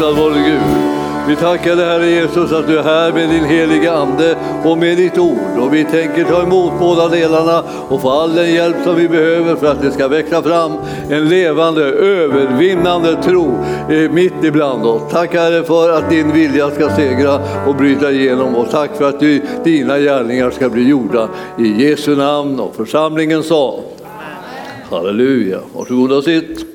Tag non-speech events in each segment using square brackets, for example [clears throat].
Prisad vare Gud. Vi tackar dig Herre Jesus att du är här med din heliga Ande och med ditt ord. Och vi tänker ta emot båda delarna och få all den hjälp som vi behöver för att det ska växa fram en levande, övervinnande tro eh, mitt ibland oss. Tack Herre för att din vilja ska segra och bryta igenom och tack för att du, dina gärningar ska bli gjorda i Jesu namn och församlingen sa. Halleluja. Varsågoda och sitt.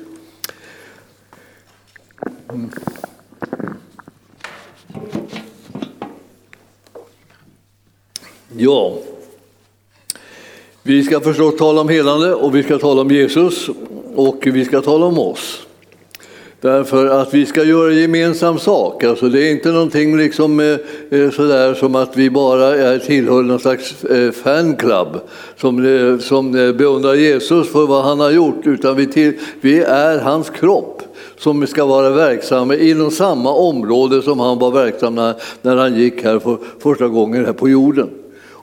Ja, vi ska förstås tala om helande och vi ska tala om Jesus och vi ska tala om oss. Därför att vi ska göra gemensam sak. Alltså det är inte någonting liksom, eh, eh, sådär som att vi bara är tillhör någon slags eh, fanclub som, som beundrar Jesus för vad han har gjort, utan vi, till, vi är hans kropp som ska vara verksamma inom samma område som han var verksam när, när han gick här för första gången här på jorden.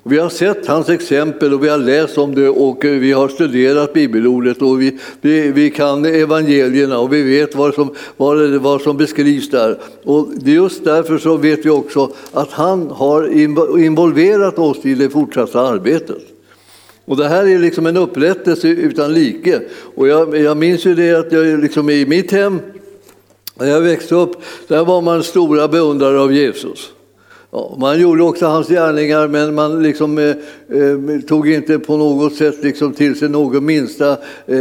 Och vi har sett hans exempel och vi har läst om det och eh, vi har studerat bibelordet och vi, vi, vi kan evangelierna och vi vet vad som, vad, vad som beskrivs där. Och just därför så vet vi också att han har involverat oss i det fortsatta arbetet. Och det här är liksom en upprättelse utan like. Och jag, jag minns ju det att jag liksom i mitt hem, när jag växte upp, där var man stora beundrare av Jesus. Ja, man gjorde också hans gärningar, men man liksom, eh, eh, tog inte på något sätt liksom till sig någon minsta eh,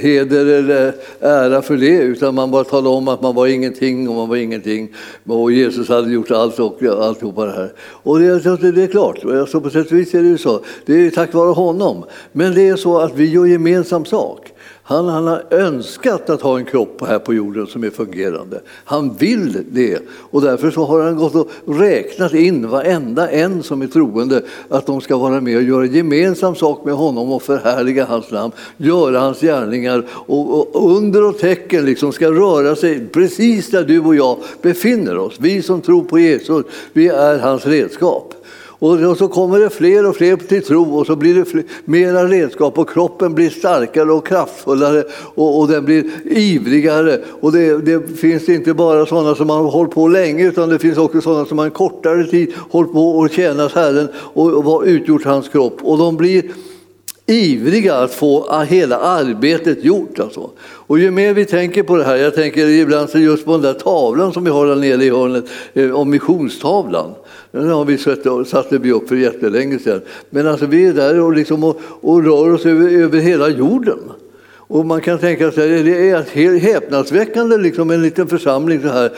heder eller ära för det, utan man bara talade om att man var ingenting och man var ingenting. Och Jesus hade gjort allt och alltihopa det här. Och det, det är klart, alltså på sätt och vis är det ju så. Det är tack vare honom. Men det är så att vi gör gemensam sak. Han, han har önskat att ha en kropp här på jorden som är fungerande. Han vill det och därför så har han gått och räknat in varenda en som är troende att de ska vara med och göra gemensam sak med honom och förhärliga hans namn, göra hans gärningar och, och under och tecken liksom ska röra sig precis där du och jag befinner oss. Vi som tror på Jesus, vi är hans redskap. Och så kommer det fler och fler till tro och så blir det fler, mera redskap och kroppen blir starkare och kraftfullare och, och den blir ivrigare. Och det, det, finns inte bara sådana som har hållit på länge utan det finns också sådana som har en kortare tid hållit på och tjänat Herren och, och utgjort hans kropp. Och de blir ivriga att få hela arbetet gjort. Alltså. Och ju mer vi tänker på det här, jag tänker ibland just på den där tavlan som vi har där nere i hörnet, eh, om missionstavlan. Den har vi satt, satte vi upp för jättelänge sedan. Men alltså vi är där och, liksom och, och rör oss över, över hela jorden. Och man kan tänka sig det är häpnadsväckande liksom en liten församling så här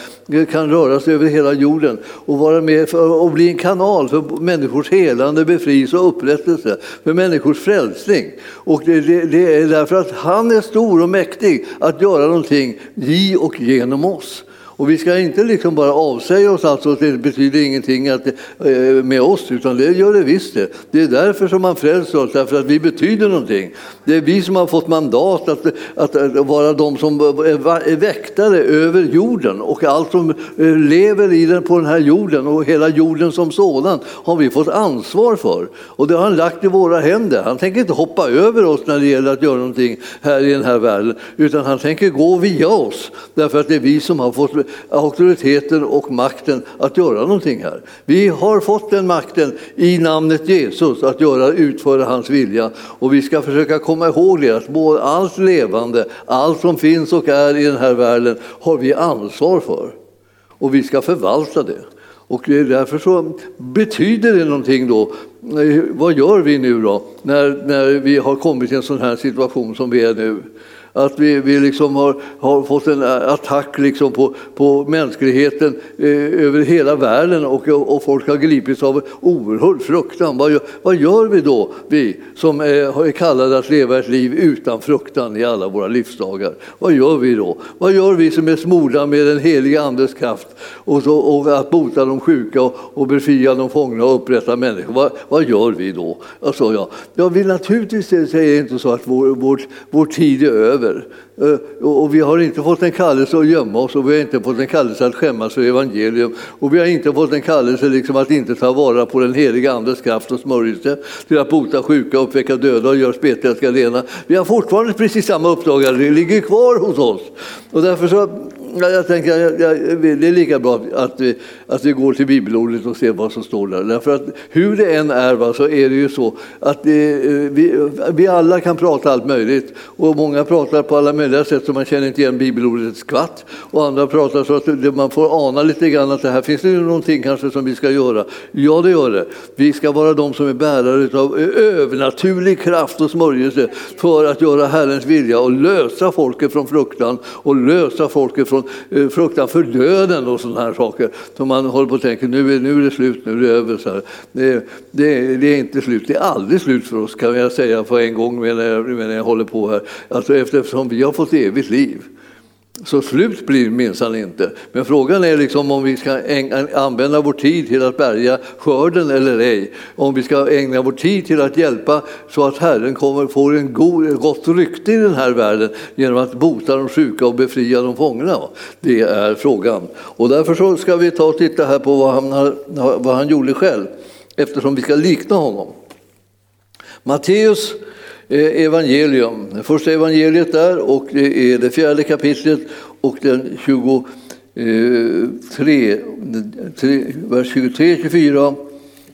kan röra sig över hela jorden och vara med för, och bli en kanal för människors helande, befrielse och upprättelse, för människors frälsning. Och det, det, det är därför att han är stor och mäktig att göra någonting i och genom oss. Och vi ska inte liksom bara avsäga oss allt, att det betyder ingenting att, eh, med oss, utan det gör det visst det. Det är därför som man frälser oss, därför att vi betyder någonting. Det är vi som har fått mandat att, att, vara de som är väktare över jorden och allt som eh, lever i den, på den här jorden och hela jorden som sådan har vi fått ansvar för. Och det har han lagt i våra händer. Han tänker inte hoppa över oss när det gäller att göra någonting här i den här världen, utan han tänker gå via oss, därför att det är vi som har fått auktoriteten och makten att göra någonting här. Vi har fått den makten i namnet Jesus att göra, utföra hans vilja och vi ska försöka komma ihåg det att både allt levande, allt som finns och är i den här världen har vi ansvar för och vi ska förvalta det. Och därför så betyder det någonting då. Eh, vad gör vi nu då när, när vi har kommit i en sån här situation som vi är nu? Att vi, vi liksom har, har fått en attack liksom på, på mänskligheten eh, över hela världen och, och folk har gripits av oerhörd fruktan. Vad gör, vad gör vi då, vi som eh, är, är kallade att leva ett liv utan fruktan i alla våra livsdagar? Vad gör vi då? Vad gör vi som är smorda med den heliga Andes kraft och, så, och att bota de sjuka och, och befria de fångna och upprätta människor? Vad, vad gör vi då? Alltså, ja, jag vill naturligtvis säga inte så att vår, vår, vår tid är över över. Eh, och vi har inte fått en kallelse att gömma oss och vi har inte fått en kallelse att skämmas för evangelium. Och vi har inte fått en kallelse liksom att inte ta vara på den heliga Andes kraft och smörjelse till att bota sjuka, uppväcka döda och göra spetälska rena. Vi har fortfarande precis samma uppdrag, det ligger kvar hos oss. Och därför så jag tänker, jag, jag, det är lika bra att, vi, att vi går till bibelordet och ser vad som står där. Därför att hur det än är va, så är det ju så att det, vi, vi alla kan prata allt möjligt. Och många pratar på alla möjliga sätt så man känner inte igen bibelordet ett skvatt. Och andra pratar så att man får ana lite grann att det här finns det någonting kanske som vi ska göra. Ja, det gör det. Vi ska vara de som är bärare av övernaturlig kraft och smörjelse för att göra Herrens vilja och lösa folket från fruktan och lösa folket från Eh, fruktan för döden och sådana här saker. Som man håller på att tänka, nu är, nu är det slut, nu är det över. Så det, det, det, är inte slut, det är aldrig slut för oss kan jag säga på en gång medan jag, medan jag håller på här. Alltså eftersom vi har fått evigt liv. Så slut blir minsann inte. Men frågan är liksom om vi ska använda vår tid till att bärga skörden eller ej. Om vi ska ägna vår tid till att hjälpa så att Herren kommer, får en god, gott rykte i den här världen genom att bota de sjuka och befria de fångna. Det är frågan. Och därför så ska vi ta och titta här på vad han, vad han gjorde själv eftersom vi ska likna honom. Matteus Eh, evangelium. Det första evangeliet där och det är det fjärde kapitlet och den 23, eh, vers 23, 24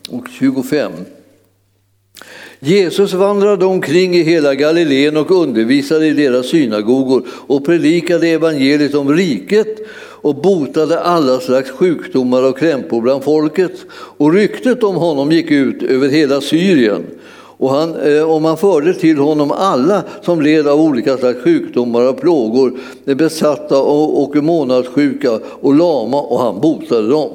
och 25. Jesus vandrade omkring i hela Galileen och undervisade i deras synagogor och predikade evangeliet om riket och botade alla slags sjukdomar och krämpor bland folket. Och ryktet om honom gick ut över hela Syrien. Och, han, eh, och man förde till honom alla som led av olika slags sjukdomar och plågor, eh, besatta och, och månadssjuka och lama, och han botade dem.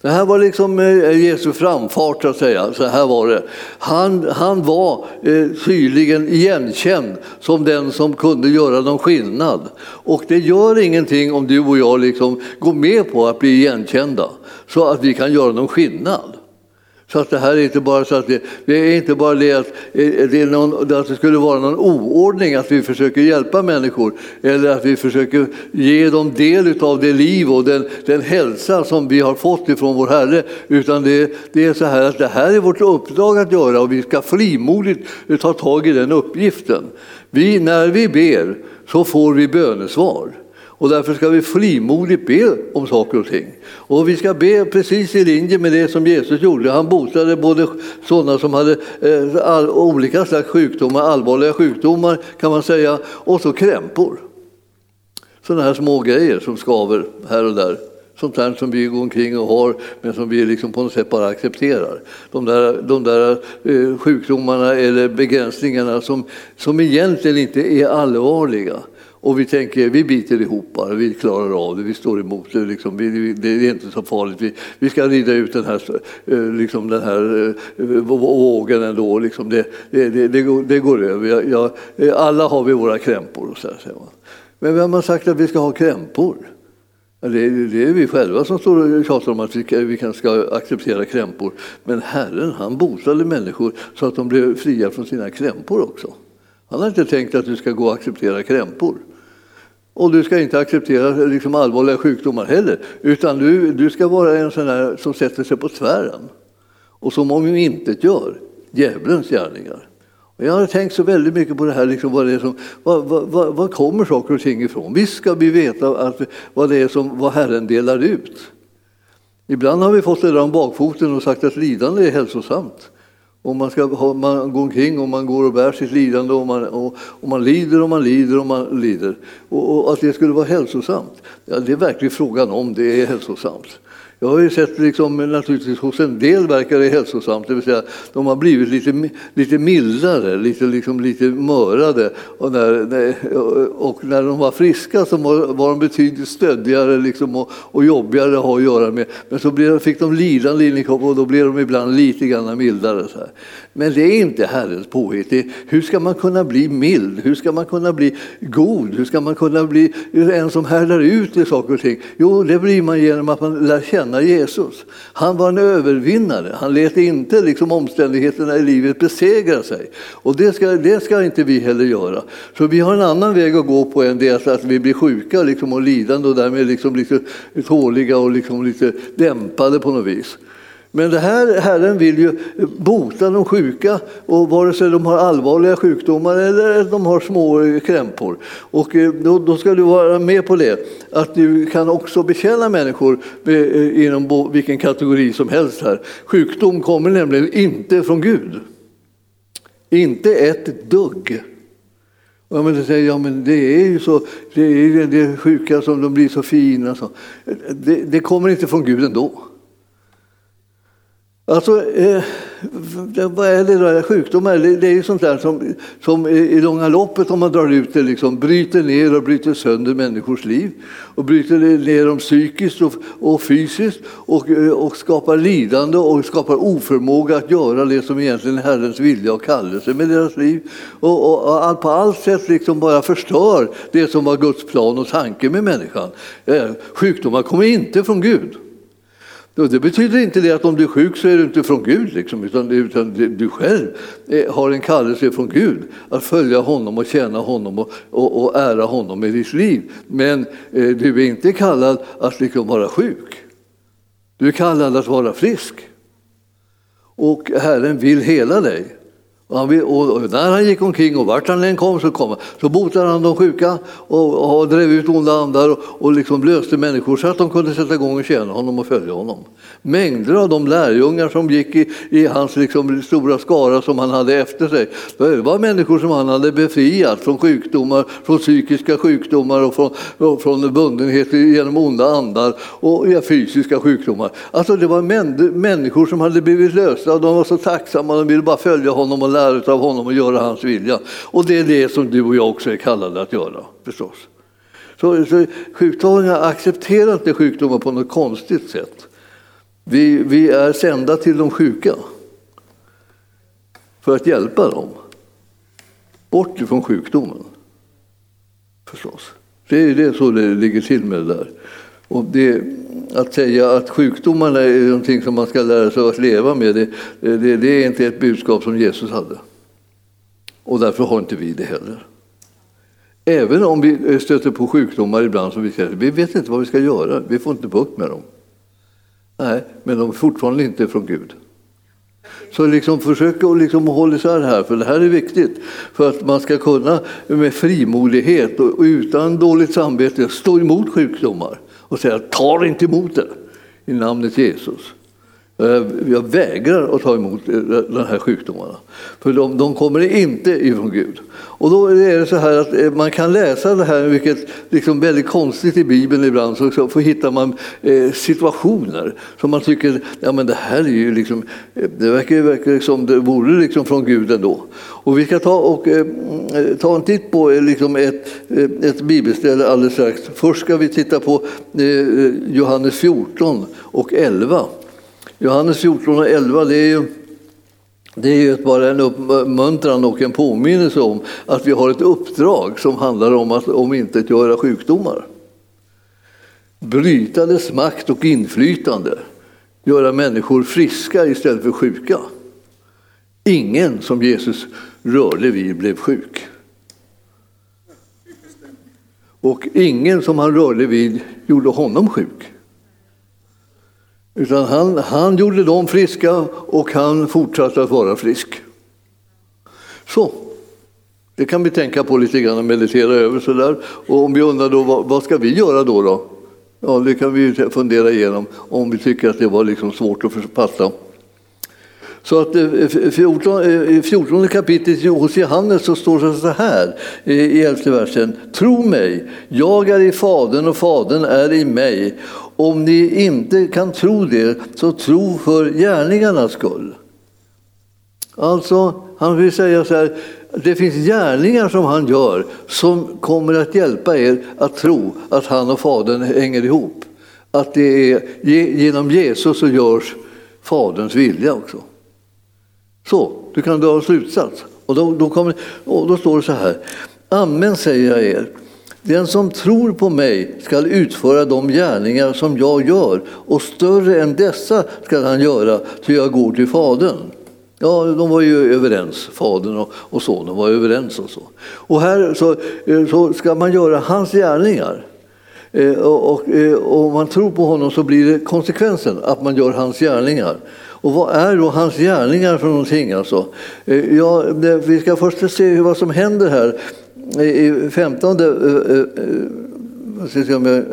Det här var liksom eh, Jesu framfart, så att säga. Så här var det. Han, han var eh, tydligen igenkänd som den som kunde göra någon skillnad. Och det gör ingenting om du och jag liksom går med på att bli igenkända så att vi kan göra någon skillnad. Så att det här är inte bara så att det, det är inte bara det att, eh, det, någon, att det skulle vara någon oordning att vi försöker hjälpa människor eller att vi försöker ge dem del av det liv och den, den hälsa som vi har fått ifrån vår Herre. Utan det, det är så här att det här är vårt uppdrag att göra och vi ska frimodigt eh, ta tag i den uppgiften. Vi, när vi ber så får vi bönesvar. Och därför ska vi frimodigt be om saker och ting. Och vi ska be precis i linje med det som Jesus gjorde. Han botade både sådana som hade eh, all, olika slags sjukdomar, allvarliga sjukdomar kan man säga, och så krämpor. Sådana här små grejer som skaver här och där. Sånt här som vi går omkring och har, men som vi liksom på något sätt bara accepterar. De där, de där eh, sjukdomarna eller begränsningarna som, som egentligen inte är allvarliga och vi tänker, vi biter ihop bara, vi klarar av det, vi står emot det. Liksom. Vi, det är inte så farligt. Vi, vi ska rida ut den här, eh, liksom den här eh, vågen ändå. Liksom. Det, det, det, det går över. Jag, jag, alla har vi våra krämpor. Och så här, Men vem har sagt att vi ska ha krämpor? Det är, det är vi själva som står och tjatar om att vi, vi ska acceptera krämpor. Men Herren han botade människor så att de blev fria från sina krämpor också. Han har inte tänkt att du ska gå och acceptera krämpor. Och du ska inte acceptera liksom allvarliga sjukdomar heller, utan du, du ska vara en sån där som sätter sig på tvären och som om inte gör djävulens gärningar. Och jag har tänkt så väldigt mycket på det här, liksom vad, det är som, vad, vad, vad kommer saker och ting ifrån? Visst ska vi veta att, vad det är som vad Herren delar ut. Ibland har vi fått det där om bakfoten och sagt att lidande är hälsosamt. Och man, ska ha, man går omkring och man går och bär sitt lidande och man, och, och man lider och man lider och man lider. Och, och att det skulle vara hälsosamt, ja, det är verkligen frågan om det är hälsosamt. Jag har ju sett liksom, naturligtvis hos en del verkar det hälsosamt, det vill säga de har blivit lite, lite mildare, lite, liksom, lite mörade. Och när, och när de var friska så var de betydligt stöddigare liksom, och, och jobbigare att ha att göra med. Men så blev, fick de lidande in i kroppen och då blev de ibland lite grann mildare. Så här. Men det är inte Herrens påhitt. Hur ska man kunna bli mild? Hur ska man kunna bli god? Hur ska man kunna bli en som härdar ut i saker och ting? Jo, det blir man genom att man lär känna Jesus. Han var en övervinnare. Han lät inte liksom omständigheterna i livet besegra sig. Och det ska, det ska inte vi heller göra. Så vi har en annan väg att gå på än det att vi blir sjuka liksom, och lidande och därmed liksom lite tåliga och liksom lite dämpade på något vis. Men det här Herren vill ju bota de sjuka, och vare sig de har allvarliga sjukdomar eller de har små krämpor. Och eh, då, då ska du vara med på det, att du kan också betjäna människor eh, inom vilken kategori som helst här. Sjukdom kommer nämligen inte från Gud. Inte ett dugg. Ja, men säger, ja, men det är ju så, det är ju det sjuka som de blir så fina. Så. Det, det kommer inte från Gud ändå. Alltså, eh, vad är det då? Sjukdomar, det, det är ju sånt där som, som i långa loppet, om man drar ut det, liksom, bryter ner och bryter sönder människors liv. Och bryter ner dem psykiskt och, och fysiskt och, eh, och skapar lidande och skapar oförmåga att göra det som egentligen är Herrens vilja och kallelse med deras liv. Och, och, och på allt sätt liksom bara förstör det som var Guds plan och tanke med människan. Eh, sjukdomar kommer inte från Gud. Det betyder inte det att om du är sjuk så är du inte från Gud, liksom, utan, utan du själv eh, har en kallelse från Gud att följa honom och tjäna honom och, och, och ära honom i ditt liv. Men eh, du är inte kallad att liksom vara sjuk. Du är kallad att vara frisk. Och Herren vill hela dig. Och, när han gick omkring och vart han än kom så, kom, så botade han de sjuka och, och drev ut onda andar och, och liksom löste människor så att de kunde sätta igång och tjäna honom och följa honom. Mängder av de lärjungar som gick i, i hans liksom stora skara som han hade efter sig, det var människor som han hade befriat från sjukdomar, från psykiska sjukdomar och från, och från bundenhet genom onda andar och ja, fysiska sjukdomar. Alltså det var män, människor som hade blivit lösta och de var så tacksamma, de ville bara följa honom och lära av honom och göra hans vilja. Och det är det som du och jag också är kallade att göra förstås. Så, så sjukdagarna accepterar inte sjukdomar på något konstigt sätt. Vi, vi är sända till de sjuka för att hjälpa dem bort ifrån sjukdomen. Förstås. Det är det så det ligger till med det där. Och det, att säga att sjukdomarna är någonting som man ska lära sig att leva med, det, det, det, är inte ett budskap som Jesus hade. Och därför har inte vi det heller. Även om vi stöter på sjukdomar ibland som vi säger, vi vet inte vad vi ska göra, vi får inte bukt med dem. Nej, men de är fortfarande inte från Gud. Så liksom försök att liksom hålla isär det här, för det här är viktigt. För att man ska kunna med frimodighet och utan dåligt samvete stå emot sjukdomar och säga ta inte emot det i namnet Jesus. Eh, jag vägrar att ta emot eh, de här sjukdomarna. För de, de kommer inte ifrån Gud. Och då är det så här att eh, man kan läsa det här, vilket liksom väldigt konstigt i Bibeln ibland, så, så hittar man eh, situationer som man tycker, ja men det här är ju liksom, det verkar, verkar som det vore liksom från Gud ändå. Och vi ska ta, och, eh, mm, ta en titt på liksom ett, ett bibelställe alldeles strax. Först ska vi titta på Johannes 14 och 11. Johannes 14 och 11 det är ju, det är ju bara en uppmuntran och en påminnelse om att vi har ett uppdrag som handlar om att om inte göra sjukdomar. Bryta dess makt och inflytande, göra människor friska istället för sjuka. Ingen som Jesus rörde vid blev sjuk. Och ingen som han rörde vid gjorde honom sjuk. Utan han, han gjorde dem friska och han fortsatte att vara frisk. Så, det kan vi tänka på lite grann och meditera över. Så Och om vi undrar då, vad, vad, ska vi göra då? då? Ja, det kan vi fundera igenom om vi tycker att det var liksom svårt att fatta. Så att eh, eh, i 14, 14 kapitlet hos Johannes så står det så här i elfte versen. Tro mig, jag är i Fadern och Fadern är i mig. Om ni inte kan tro det, så tro för gärningarnas skull. Alltså, han vill säga så här, det finns gärningar som han gör som kommer att hjälpa er att tro att han och Fadern hänger ihop. Att det är genom Jesus så görs Faderns vilja också. Så, du kan dra en slutsats. Och då, då, kommer, och då står det så här. Amen säger jag er. Den som tror på mig skall utföra de gärningar som jag gör och större än dessa skall han göra, ty jag går till Fadern. Ja, de var ju överens, Fadern och, och Sonen var överens och så. Och här så, eh, så ska man göra hans gärningar. Eh, och, eh, och om man tror på honom så blir det konsekvensen att man gör hans gärningar. Och vad är då hans gärningar för någonting? Alltså? Eh, ja, det, vi ska först se vad som händer här i 15 eh, eh, eh, jag ska se om jag,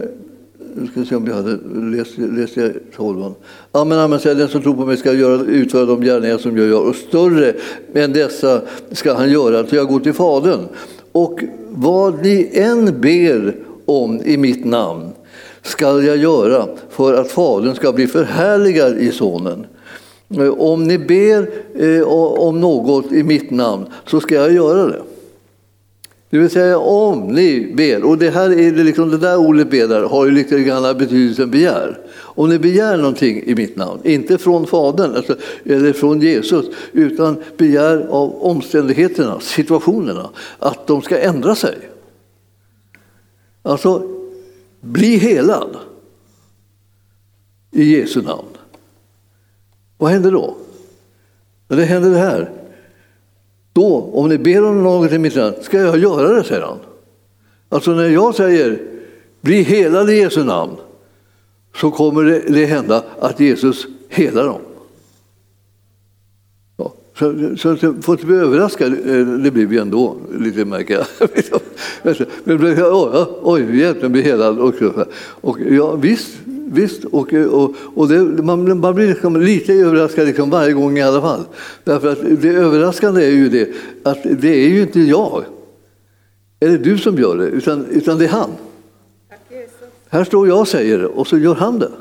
jag ska se om jag hade läst, läst jag tolvan. Amen, amen, säger den som tror på mig ska göra, utföra de gärningar som jag gör och större än dessa ska han göra, så jag går till Fadern. Och vad ni än ber om i mitt namn skall jag göra för att Fadern ska bli förhärligad i Sonen. Om ni ber eh, om något i mitt namn så ska jag göra det. Det vill säga om ni ber, och det här är det, liksom, det där ordet ber har ju lite grann betydelsen begär. Om ni begär någonting i mitt namn, inte från Fadern alltså, eller från Jesus, utan begär av omständigheterna, situationerna, att de ska ändra sig. Alltså, bli helad i Jesu namn. Vad händer då? Det händer det här. Då, om ni ber om något i mitt namn, ska jag göra det, säger han. Alltså när jag säger bli helad i Jesu namn så kommer det, det hända att Jesus helar dem. Ja, så, så, så får inte bli överraskad, eh, det blir vi ändå, lite märker jag. [laughs] Men, oj, oj, hjälp, den blir helad. Och, och ja, visst, Visst, och, och, och det, man, man, blir liksom lite överraskad liksom varje gång i alla fall. Därför att det överraskande är ju det att det är ju inte jag eller du som gör det, utan, utan det är han. Här står jag och säger det och så gör han det.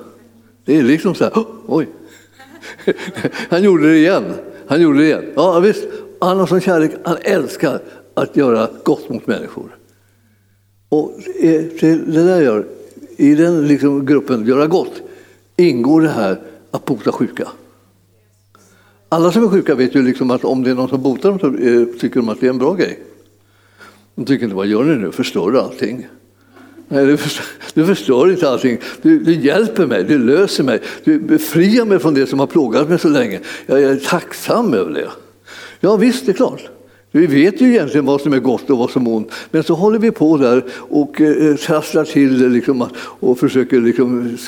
Det är liksom så här, oh, oj. [laughs] Han gjorde det igen. Han gjorde det igen. Ja, visst, han har sån kärlek, han älskar att göra gott mot människor. Och det där gör i den liksom gruppen Göra gott ingår det här att bota sjuka. Alla som är sjuka vet ju liksom att om det är någon som botar dem så eh, tycker de att det är en bra grej. De tycker inte, vad gör ni nu, förstör du allting? Nej, du förstör, du förstör inte allting. Du, du, hjälper mig, du löser mig, du befriar mig från det som har plågat mig så länge. Jag är tacksam över det. Ja visst, det är klart. Vi vet ju egentligen vad som är gott och vad som är ont, men så håller vi på där och eh, trasslar till det liksom, och försöker liksom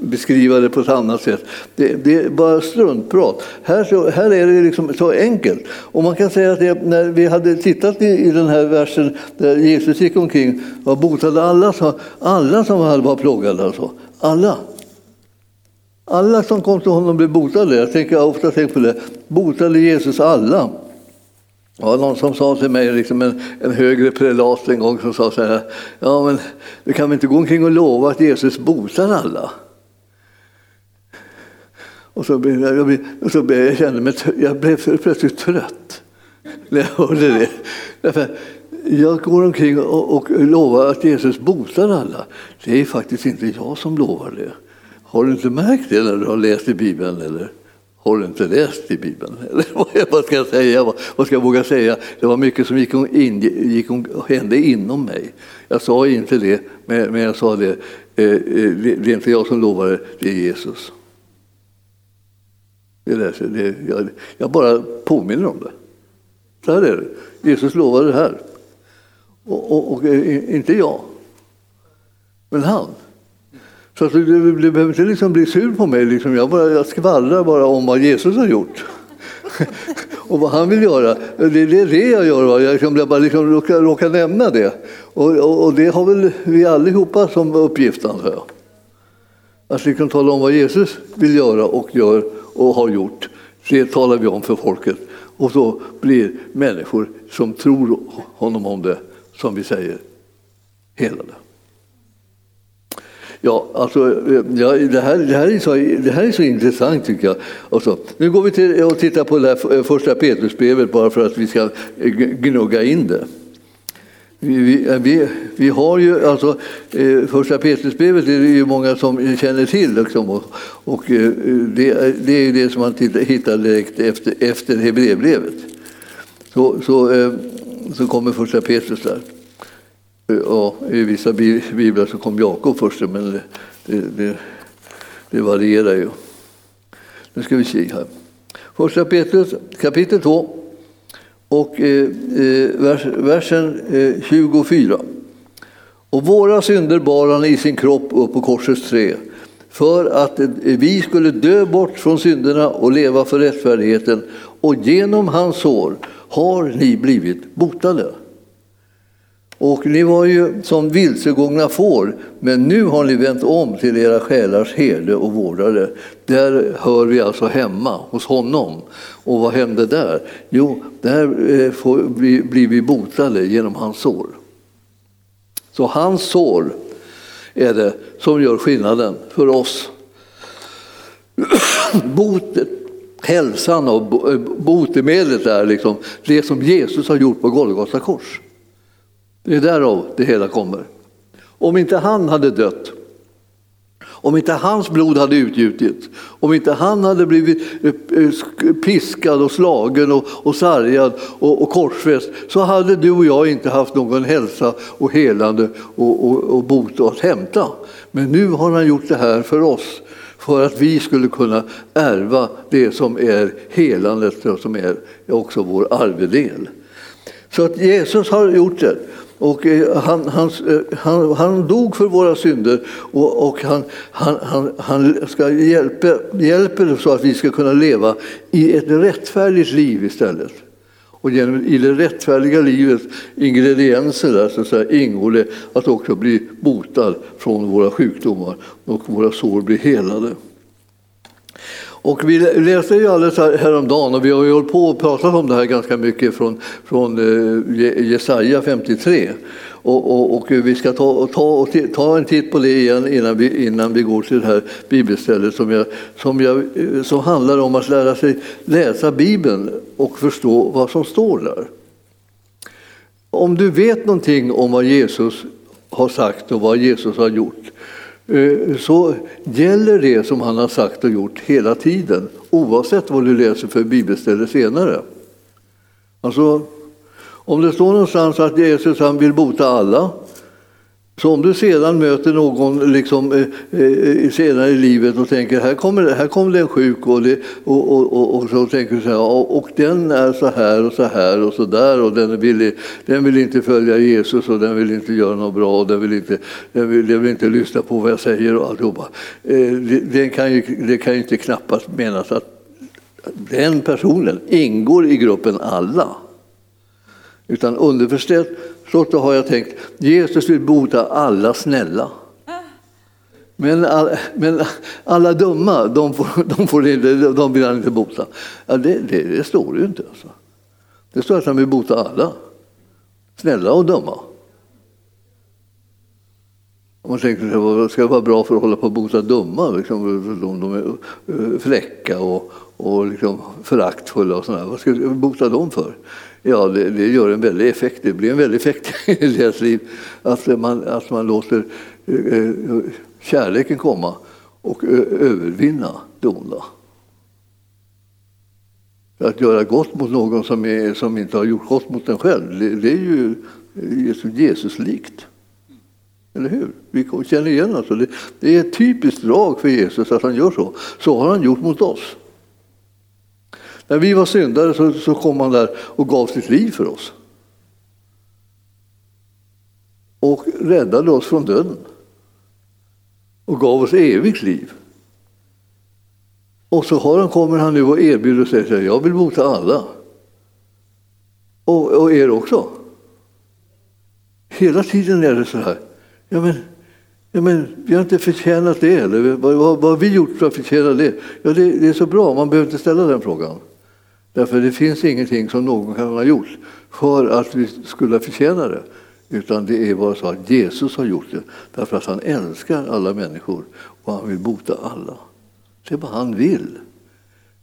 beskriva det på ett annat sätt. Det, det är bara struntprat. Här, så, här är det liksom så enkelt. Och man kan säga att det, när vi hade tittat i, i den här versen där Jesus gick omkring och botade alla, alla som var plågade. Alltså. Alla. Alla som kom till honom blev botade. Jag tänker ofta tänkt på det. Botade Jesus alla? Det var någon som sa till mig, liksom en, en högre prelat en gång, som sa så här, ja men du kan väl inte gå omkring och lova att Jesus botar alla? Och så, blev jag, och så blev jag, kände mig, jag blev plötsligt trött när jag hörde det. Därför, jag går omkring och, och lovar att Jesus botar alla. Det är faktiskt inte jag som lovar det. Har du inte märkt det när du har läst i Bibeln? Eller? Har du inte läst i Bibeln? [laughs] Eller vad ska jag säga? Vad ska jag våga säga? Det var mycket som gick, in, gick, hände inom mig. Jag sa inte det, men jag sa eh, eh, det. Det är inte jag som lovar det, det är Jesus. Det är det, jag, jag bara påminner om det. Så här är det. Jesus lovade det här. Och, och, och eh, inte jag, men han. Så att du, du, du behöver inte liksom bli sur på mig. Liksom. Jag, bara, jag skvallrar bara om vad Jesus har gjort. [laughs] och vad han vill göra. Det, det är det jag gör. Va? Jag liksom, bara liksom råkar, råkar nämna det. Och, och, och, det har väl vi allihopa som uppgift, antar jag. Att liksom tala om vad Jesus vill göra och gör och har gjort. Det talar vi om för folket. Och så blir människor som tror honom om det, som vi säger, helade. Ja, alltså, eh, ja, det, här, det, här är så, det här är så intressant tycker jag. Alltså, nu går vi till och tittar på det här eh, första Petrusbrevet bara för att vi ska eh, gnugga in det. Vi, vi, vi har ju alltså, eh, första Petrusbrevet är det ju många som känner till. Liksom, och, och det, det, är det som man hittar direkt efter, efter Hebreerbrevet. Så, så, eh, så kommer första Petrus där. Ja, I vissa biblar så kom Jakob först, men det, det, det, det varierar ju. Nu ska vi se här. Första Petrus kapitel 2 och eh, eh vers, versen eh, 24. Och våra synder bar han i sin kropp upp på korsets trä för att eh, vi skulle dö bort från synderna och leva för rättfärdigheten. Och genom hans sår har ni blivit botade. Och ni var ju som vilsegångna får, men nu har ni vänt om till era själars herde och vårdare. Där hör vi alltså hemma, hos honom. Och vad hände där? Jo, där eh, får, blir vi botade genom hans sår. Så hans sår är det som gör skillnaden för oss. [clears throat] Botet, hälsan och eh, botemedlet är liksom det som Jesus har gjort på Golgata kors. Det är därav det hela kommer. Om inte han hade dött, om inte hans blod hade utgjutits, om inte han hade blivit eh, eh, piskad och slagen och, och sargad och, och korsfäst så hade du och jag inte haft någon hälsa och helande och, och, och bot att hämta. Men nu har han gjort det här för oss för att vi skulle kunna ärva det som är helandet och som är också vår arvedel. Så att Jesus har gjort det. Och eh, han, han, eh, han, han dog för våra synder och, och han, han, han, ska hjälpa, hjälper så att vi ska kunna leva i ett rättfärdigt liv istället. Och genom, i det rättfärdiga livets ingredienser där, så att säga, ingår det att också bli botad från våra sjukdomar och våra sår blir helade. Och vi läste ju alldeles häromdagen och vi har ju hållit på och pratat om det här ganska mycket från, från eh, Jesaja 53. Och, och, och, vi ska ta, ta, ta en titt på det igen innan vi, innan vi går till det här bibelstället som, jag, som, jag, eh, som handlar om att lära sig läsa Bibeln och förstå vad som står där. Om du vet någonting om vad Jesus har sagt och vad Jesus har gjort Eh, så gäller det som han har sagt och gjort hela tiden oavsett vad du läser för bibelställe senare. Alltså, om det står någonstans att Jesus han vill bota alla så om du sedan möter någon liksom, eh, eh, senare i livet och tänker här kommer, här kommer det en sjuk och, det, och, och, och, och, så tänker du så här, och den är så här och så här och så där och den vill, den vill inte följa Jesus och den vill inte göra något bra och den vill inte, den vill, den vill inte lyssna på vad jag säger och alltihopa. Eh, det, kan ju, det kan ju inte knappast menas att den personen ingår i gruppen alla. Utan underförstått så har jag tänkt, Jesus vill bota alla snälla. Men, all, men alla dumma, de, får, de, får inte, de vill han inte bota. Ja, det, det, det står ju inte. Alltså. Det står att han vill bota alla. Snälla och dumma. Man tänker att ska det vara bra för att hålla på att bota dumma? Liksom, de, de är eh, fläcka fräcka och, och liksom föraktfulla och sådär. Vad ska vi bota dem för? Ja, det, det, gör en väldig effekt. Det blir en väldig effekt [laughs] i deras liv. Att man, att man låter eh, eh kärleken komma och eh, övervinna det onda. Att göra gott mot någon som, är, som inte har gjort gott mot en själv, det, det är ju Jesus-likt. Eller hur? Vi känner igen alltså. Det, det är ett typiskt drag för Jesus att han gör så. Så har han gjort mot oss. När vi var syndare så, så kom han där och gav sitt liv för oss. Och räddade oss från döden. Och gav oss evigt liv. Och så har han, kommer han nu och erbjuder sig att jag vill bota alla. Och, och er också. Hela tiden är det så här. Ja, men, ja, men, vi har inte förtjänat det. Eller? Vad, vad, vad har vi gjort för att förtjäna det? Ja, det? Det är så bra, man behöver inte ställa den frågan. Därför det finns ingenting som någon kan ha gjort för att vi skulle förtjäna det. Utan det är bara så att Jesus har gjort det därför att han älskar alla människor och han vill bota alla. Det är vad han vill.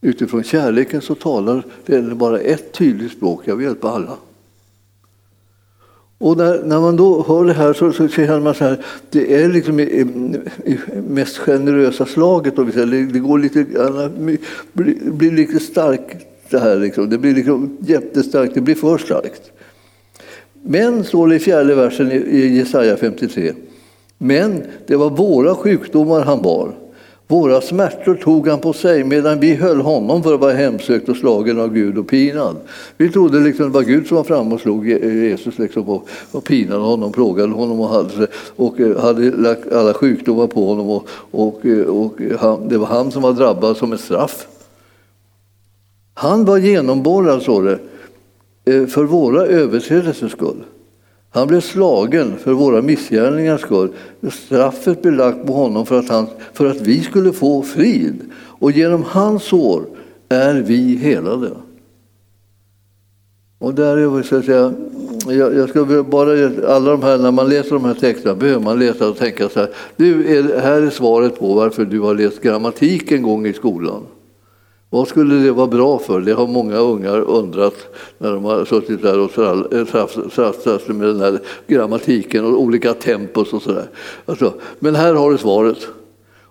Utifrån kärleken så talar det bara ett tydligt språk, jag vill hjälpa alla. Och när, när, man då hör det här så, så känner man så här, det är liksom i, i, i mest generösa slaget. Och det går lite, blir, blir lite starkt det här. Liksom. Det blir liksom jättestarkt, det blir för starkt. Men, står det i fjärde versen i Jesaja 53, men det var våra sjukdomar han bar, våra smärtor tog han på sig medan vi höll honom för att vara hemsökt och slagen av Gud och pinad. Vi trodde liksom det var Gud som var framme och slog Jesus liksom och, och pinade honom, plågade honom och hade, och eh, hade lagt alla sjukdomar på honom. Och, och, eh, och han, det var han som var drabbad som ett straff. Han var genomborrad, står det, eh, för våra överträdelsers skull. Han blev slagen för våra missgärningars skull. Straffet blev lagt på honom för att, han, för att vi skulle få frid. Och genom hans sår är vi helade. Och där är så att säga, jag, jag ska bara, alla de här, när man läser de här texterna behöver man läsa och tänka så här. Du, är, här är svaret på varför du har läst grammatik en gång i skolan. Vad skulle det vara bra för? Det har många ungar undrat när de har suttit där och trasslat eh, med den här grammatiken och olika tempos och sådär. Alltså, men här har du svaret.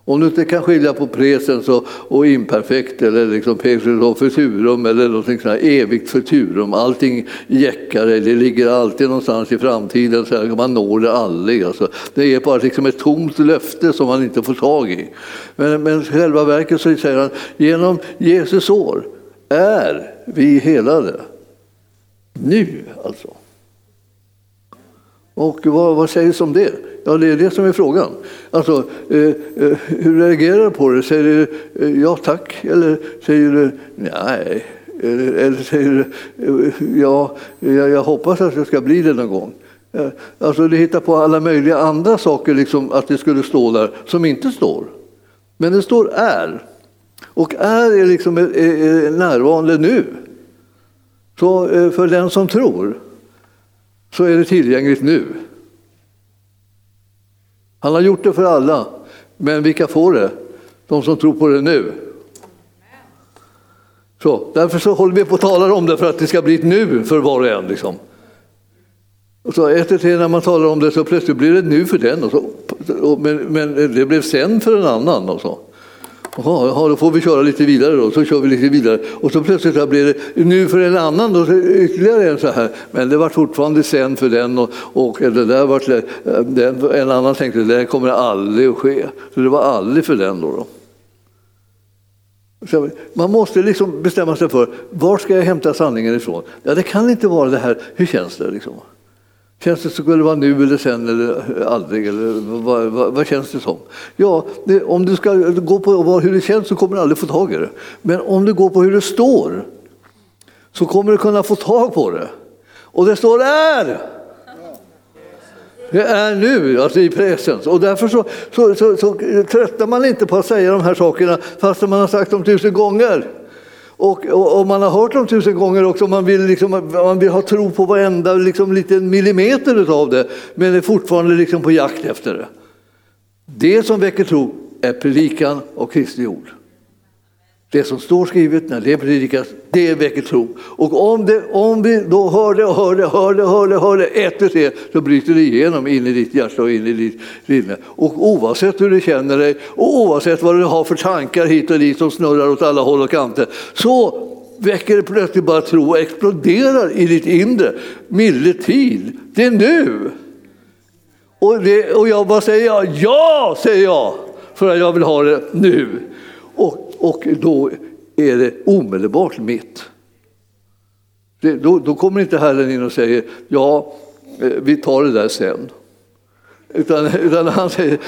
Om du inte kan skilja på presens och, och imperfekt eller liksom och futurum eller något sånt här evigt futurum, allting jäckar, det ligger alltid någonstans i framtiden, så här, man når det aldrig. Alltså, det är bara liksom ett tomt löfte som man inte får tag i. Men, men själva verket så säger han, genom Jesus år är vi helade. Nu alltså. Och vad, vad sägs om det? Ja, det är det som är frågan. Alltså, eh, eh, hur reagerar du på det? Säger du eh, ja tack eller säger du nej? Eller, eller säger du eh, ja, jag, jag, hoppas att det ska bli det någon gång. Eh, alltså, du hittar på alla möjliga andra saker, liksom, att det skulle stå där, som inte står. Men det står är. Och är är liksom är, är närvarande nu. Så eh, för den som tror så är det tillgängligt nu. Han har gjort det för alla. Men vilka får det? De som tror på det nu. Så, därför så håller vi på att tala om det för att det ska bli ett nu för var och en. Liksom. Och så ett tre när man talar om det så plötsligt blir det nu för den. Och så, men, men det blev sen för en annan. Och så. Jaha, då får vi köra lite vidare då. Så kör vi lite vidare. Och så plötsligt blir det nu för en annan, då, ytterligare en så här. Men det var fortfarande sen för den och, och det där var, den, en annan tänkte det där kommer aldrig att ske. Så det var aldrig för den då. då. Så man måste liksom bestämma sig för var ska jag hämta sanningen ifrån? Ja, det kan inte vara det här, hur känns det? Liksom? Känns det skulle vara nu eller sen eller aldrig? Eller vad, vad, vad känns det som? Ja, det, om du ska gå på hur det känns så kommer du aldrig få tag i det. Men om du går på hur det står så kommer du kunna få tag på det. Och det står är! Det är nu, alltså i presens. Och därför så, så, så, så tröttar man inte på att säga de här sakerna fast man har sagt dem tusen gånger. Och, och, och, man har hört dem tusen gånger också, man vill, liksom, man vill ha tro på varenda liksom, liten millimeter av det, men är fortfarande liksom på jakt efter det. Det som väcker tro är predikan och Kristi ord. Det som står skrivet när det predikas, det väcker tro. Och om, det, om vi då hör det hör det, hör det, hör det, hör det, ett och tre, så bryter det igenom in i ditt hjärta och in i ditt sinne. Och oavsett hur du känner dig och oavsett vad du har för tankar hit och dit som snurrar åt alla håll och kanter, så väcker det plötsligt bara tro och exploderar i ditt inre. Milde tid, det är nu! Och, det, och jag bara säger ja, säger jag, för att jag vill ha det nu. Och, och då är det omedelbart mitt. Det, då, då, kommer inte Herren in och säger ja, eh, vi tar det där sen. Utan, utan han säger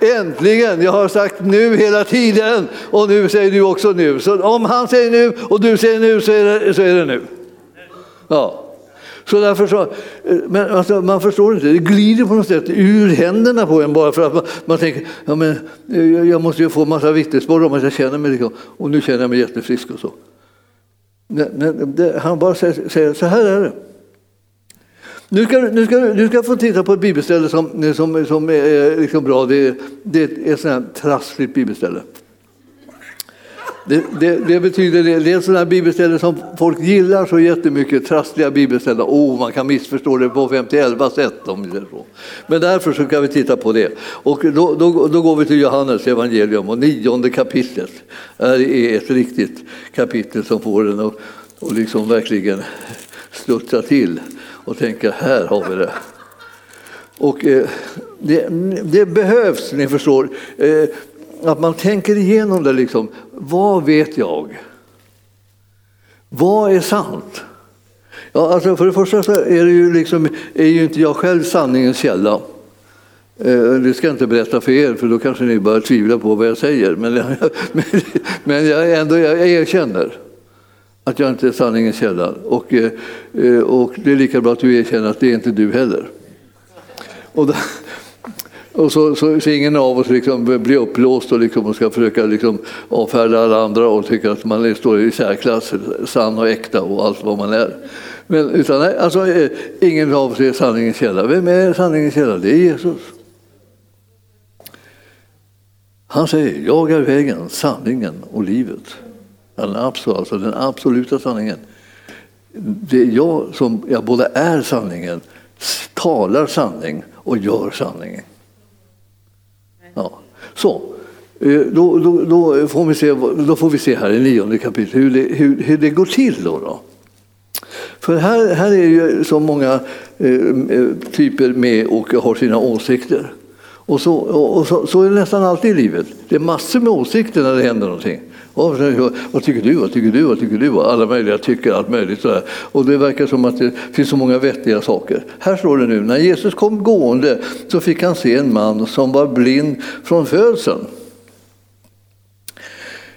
äntligen, jag har sagt nu hela tiden och nu säger du också nu. Så om han säger nu och du säger nu så är det, så är det nu. Ja. Så därför så, eh, men alltså, man förstår inte, det glider på något sätt ur händerna på en bara för att man, man tänker ja, men, eh, jag måste ju få massa vittnesbörd om att jag känner mig liksom, och nu känner jag mig jättefrisk och så. Men, det, han bara säger, säger, så här är det. Nu ska, nu, ska, nu ska få titta på ett bibelställe som, som, som är liksom bra. Det, det är ett sånt här trassligt bibelställe. Det, det, det, betyder det, det är sådana bibelställen som folk gillar så jättemycket, trassliga bibelställen. Oh, man kan missförstå det på 51 sätt. Om det så. Men därför så kan vi titta på det. Och då, då, då går vi till Johannes evangelium och nionde kapitlet Det är ett riktigt kapitel som får en att och liksom verkligen studsa till och tänka här har vi det. Och eh, det, det, behövs, ni förstår. Eh, att man tänker igenom det. Liksom. Vad vet jag? Vad är sant? Ja, alltså för det första så är, det ju liksom, är ju inte jag själv sanningens källa. Eh, det ska jag inte berätta för er, för då kanske ni börjar tvivla på vad jag säger. Men, [laughs] men, men jag, ändå, jag erkänner att jag inte är sanningens källa. Och, eh, eh, och det är lika bra att du erkänner att det är inte du heller. Och, då, och så, så, så, ingen av oss liksom blir uppblåst och, liksom, och ska försöka liksom avfärda alla andra och tycka att man står i särklass, sann och äkta och allt vad man är. Men utan, alltså, eh, ingen av oss är sanningens källa. Vem är sanningens källa? Det är Jesus. Han säger, jag är vägen, sanningen och livet. Den absoluta, alltså den absoluta sanningen. Det är jag som jag både är sanningen, talar sanning och gör sanningen. Ja. Så, eh, då, då, då, får vi se, då får vi se här i nionde kapitlet hur det, hur, hur det går till. Då, då. För här, här är ju så många eh, eh typer med och har sina åsikter. Och, så, och så, så, är det nästan alltid i livet. Det är massor med åsikter när det händer någonting. Och, vad tycker du? Vad tycker du? Vad tycker du? Alla möjliga tycker allt möjligt. Sådär. Och det verkar som att det finns så många vettiga saker. Här står det nu, när Jesus kom gående så fick han se en man som var blind från födseln.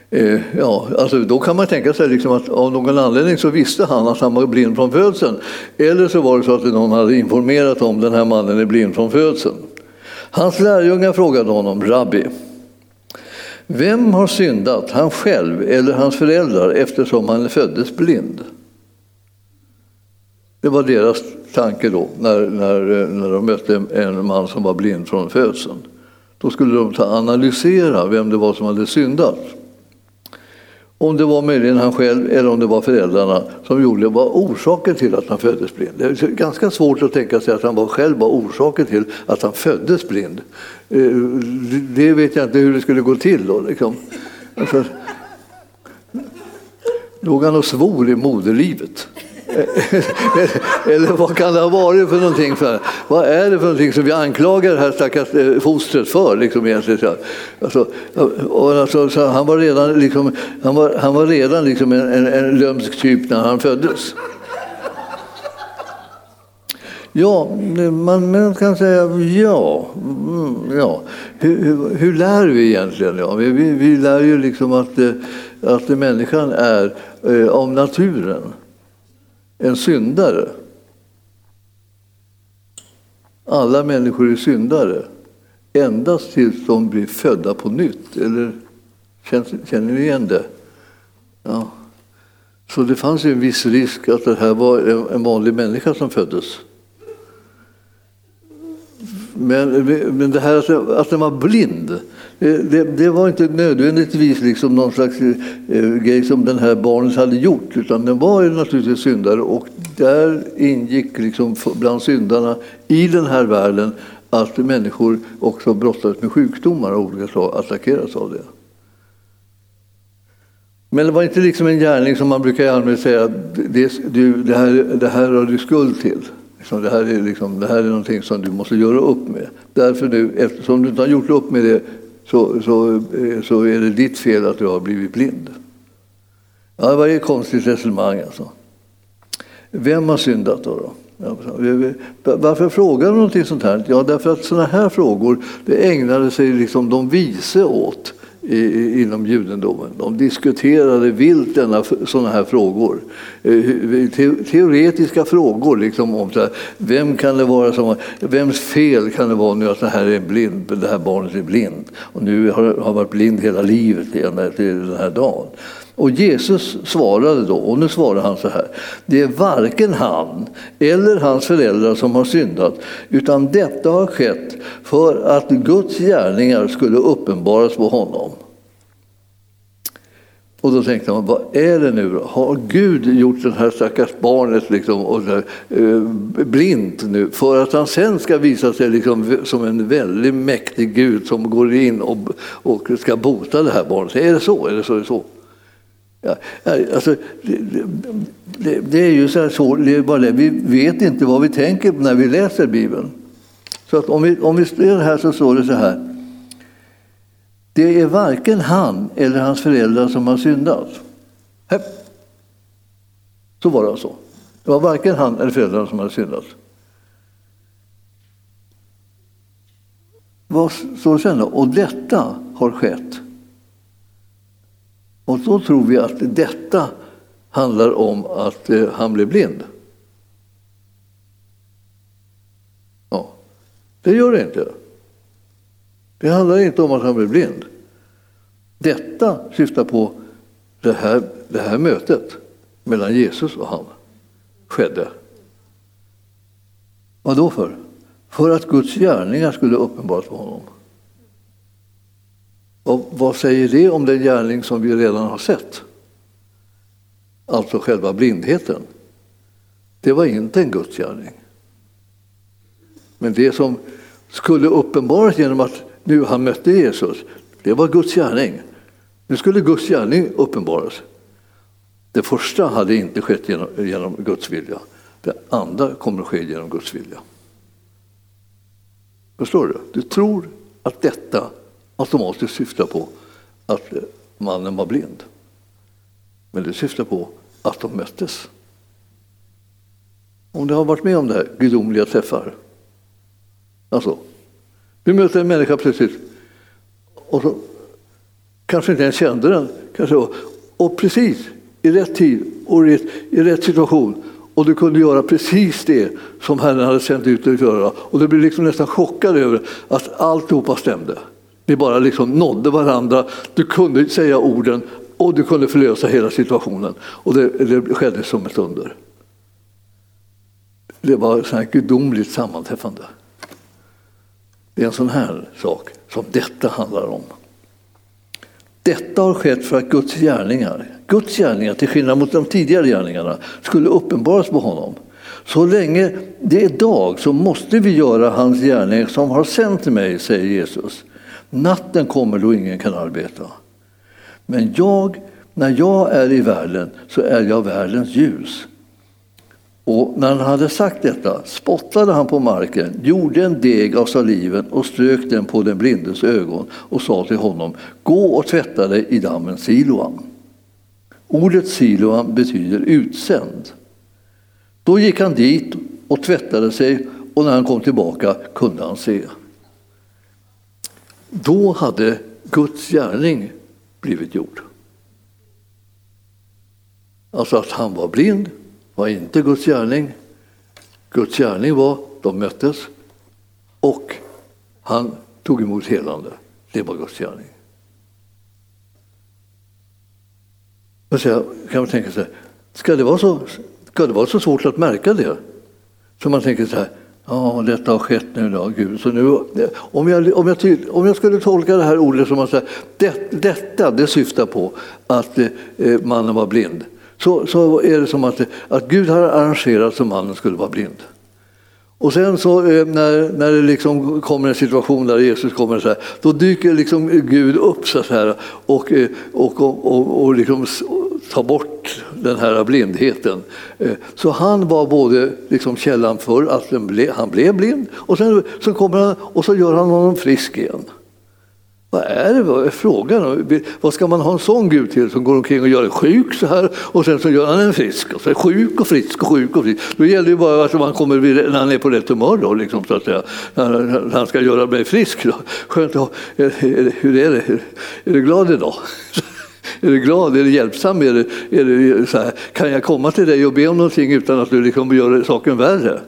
Eh, ja, alltså då kan man tänka sig liksom att av någon anledning så visste han att han var blind från födseln. Eller så var det så att någon hade informerat om den här mannen är blind från födseln. Hans lärjungar frågade honom, Rabbi, vem har syndat, han själv eller hans föräldrar eftersom han föddes blind? Det var deras tanke då, när, när, när de mötte en man som var blind från födseln. Då skulle de ta analysera vem det var som hade syndat. Om det var möjligen han själv eller om det var föräldrarna som gjorde var orsaken till att han föddes blind. Det är ganska svårt att tänka sig att han var själv var orsaken till att han föddes blind. Eh, det vet jag inte hur det skulle gå till då. Liksom. Alltså, låg han och svor i moderlivet? Eh, [laughs] eller vad kan det ha varit för någonting? För, vad är det för någonting som vi anklagar det här stackars eh, fostret för? Liksom, egentligen? Alltså, och alltså, han var redan, liksom, han var, han var redan liksom en, en, en lömsk typ när han föddes. Ja, man, man kan säga ja. Mm, ja. Hur, hur, hur, lär vi egentligen? Ja, vi, vi, vi lär ju liksom att, eh, att människan är eh, av naturen en syndare. Alla människor är syndare endast tills de blir födda på nytt. Eller känner ni igen det? Ja. Så det fanns en viss risk att det här var en vanlig människa som föddes. Men, men det här alltså, alltså, att den var blind, eh, det, det, var inte nödvändigtvis liksom någon slags eh, eh, grej som den här barnet hade gjort, utan den var naturligtvis syndare och där ingick liksom bland syndarna i den här världen att människor också brottades med sjukdomar av olika slag, attackeras av det. Men det var inte liksom en gärning som man brukar i allmänhet säga, det, det, här, det här har du skuld till. Liksom det, här är liksom, det här är någonting som du måste göra upp med. Därför nu, eftersom du inte har gjort upp med det så, så, eh, så är det ditt fel att du har blivit blind. Ja, det var ett konstigt resonemang alltså. Vem har syndat då? då? Varför frågar du någonting sånt här? Ja, därför att sådana här frågor det ägnade sig liksom de vise åt inom judendomen. De diskuterade vilt denna, sådana här frågor. Eh, teoretiska frågor. Liksom om så här, vem kan det vara som, vems fel kan det vara nu att det här, är blind, det här barnet är blind och nu har, har varit blind hela livet till den här dagen? Och Jesus svarade då, och nu svarar han så här. Det är varken han eller hans föräldrar som har syndat, utan detta har skett för att Guds gärningar skulle uppenbaras på honom. Och då tänkte man, vad är det nu Har Gud gjort det här stackars barnet liksom, och, eh, blint nu för att han sen ska visa sig liksom, som en väldigt mäktig Gud som går in och, och ska bota det här barnet? Är det så? Är det så? Är det så? Ja, alltså, det, det, det, är ju så här så, det är bara det. vi vet inte vad vi tänker när vi läser Bibeln. Så att om vi, om vi ser här så står det så här. Det är varken han eller hans föräldrar som har syndat. Så var det alltså. Det var varken han eller föräldrarna som hade syndat. Vad står det sen då? Och detta har skett. Och då tror vi att detta handlar om att eh, han blev blind. Ja, det gör det inte. Det handlar inte om att han blev blind. Detta syftar på det här, det här mötet mellan Jesus och han skedde. Vad då för? För att Guds gärningar skulle uppenbaras för honom. Och vad säger det om den gärning som vi redan har sett? Alltså själva blindheten. Det var inte en Guds gärning. Men det som skulle uppenbaras genom att nu han mötte Jesus, det var Guds gärning. Nu skulle Guds gärning uppenbaras. Det första hade inte skett genom, genom Guds vilja. Det andra kommer att ske genom Guds vilja. Förstår du? Du tror att detta automatiskt syftar på att eh, mannen var blind. Men det syftar på att de möttes. Om du har varit med om det här, gudomliga träffar. Alltså, du möter en människa plötsligt och så kanske inte ens kände den. Kanske, och precis i rätt tid och i, rätt situation och du kunde göra precis det som Herren hade sänt ut dig att göra. Och du blev liksom nästan chockad över att alltihopa stämde. Ni bara liksom nådde varandra, du kunde säga orden och du kunde förlösa hela situationen. Och det, det skedde som ett under. Det var ett gudomligt sammanträffande. Det är en sån här sak som detta handlar om. Detta har skett för att Guds gärningar, Guds gärningar till skillnad mot de tidigare gärningarna, skulle uppenbaras på honom. Så länge det är dag så måste vi göra hans gärning som har sänt mig, säger Jesus. Natten kommer då ingen kan arbeta. Men jag, när jag är i världen så är jag världens ljus. Och när han hade sagt detta spottade han på marken, gjorde en deg av saliven och strök den på den blindes ögon och sa till honom, gå och tvätta dig i dammen Siloam. Ordet Siloam betyder utsänd. Då gick han dit och tvättade sig och när han kom tillbaka kunde han se. Då hade Guds gärning blivit gjord. Alltså att han var blind var inte Guds gärning. Guds gärning var, de möttes och han tog emot helande. Det var Guds gärning. Men så kan man tänka sig, ska det, vara så, ska det vara så svårt att märka det? Så man tänker så här, ja detta har skett nu då, Gud. Så nu, om, jag, om, jag, om jag skulle tolka det här ordet som att säga, det, detta det syftar på att eh, mannen var blind så, så är det som att, att Gud har arrangerat så mannen skulle vara blind. Och sen så eh, när, när det liksom kommer en situation där Jesus kommer, så här, då dyker liksom Gud upp så här, och, eh, och, och, och, och liksom tar bort den här blindheten. Eh, så han var både liksom källan för att han blev blind och sen så kommer han och så gör han honom frisk igen. Vad är det vad är frågan om? Vad ska man ha en sån Gud till som går omkring och gör en sjuk så här och sen så gör han en frisk. Och så är sjuk och frisk och sjuk och frisk. Då gäller det bara att man kommer när han är på rätt humör då, liksom, så att säga. När han ska göra mig frisk. Då. Skönt, hur är det? Är du glad idag? [laughs] Är du glad? Är du hjälpsam? Är du, är du så här, kan jag komma till dig och be om någonting utan att du liksom gör saken värre?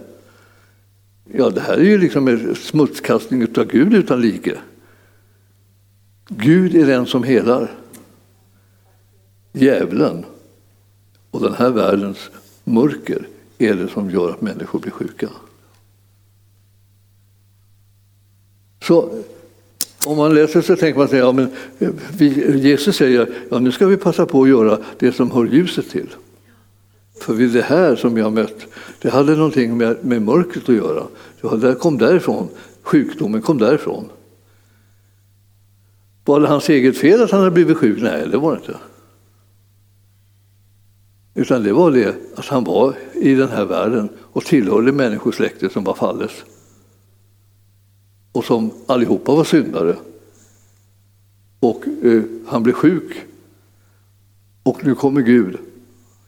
Ja, det här är ju liksom en smutskastning av Gud utan like. Gud är den som helar. Djävulen och den här världens mörker är det som gör att människor blir sjuka. Så om man läser så tänker man sig, ja, men Jesus säger ja, nu ska vi passa på att göra det som hör ljuset till. För vid det här som jag har mött, det hade någonting med, med mörkret att göra. Det kom därifrån, sjukdomen kom därifrån. Var det hans eget fel att han hade blivit sjuk? Nej, det var det inte. Utan det var det att han var i den här världen och tillhörde människosläktet som var fallet. Och som allihopa var syndare. och eh, han blev sjuk. Och nu kommer Gud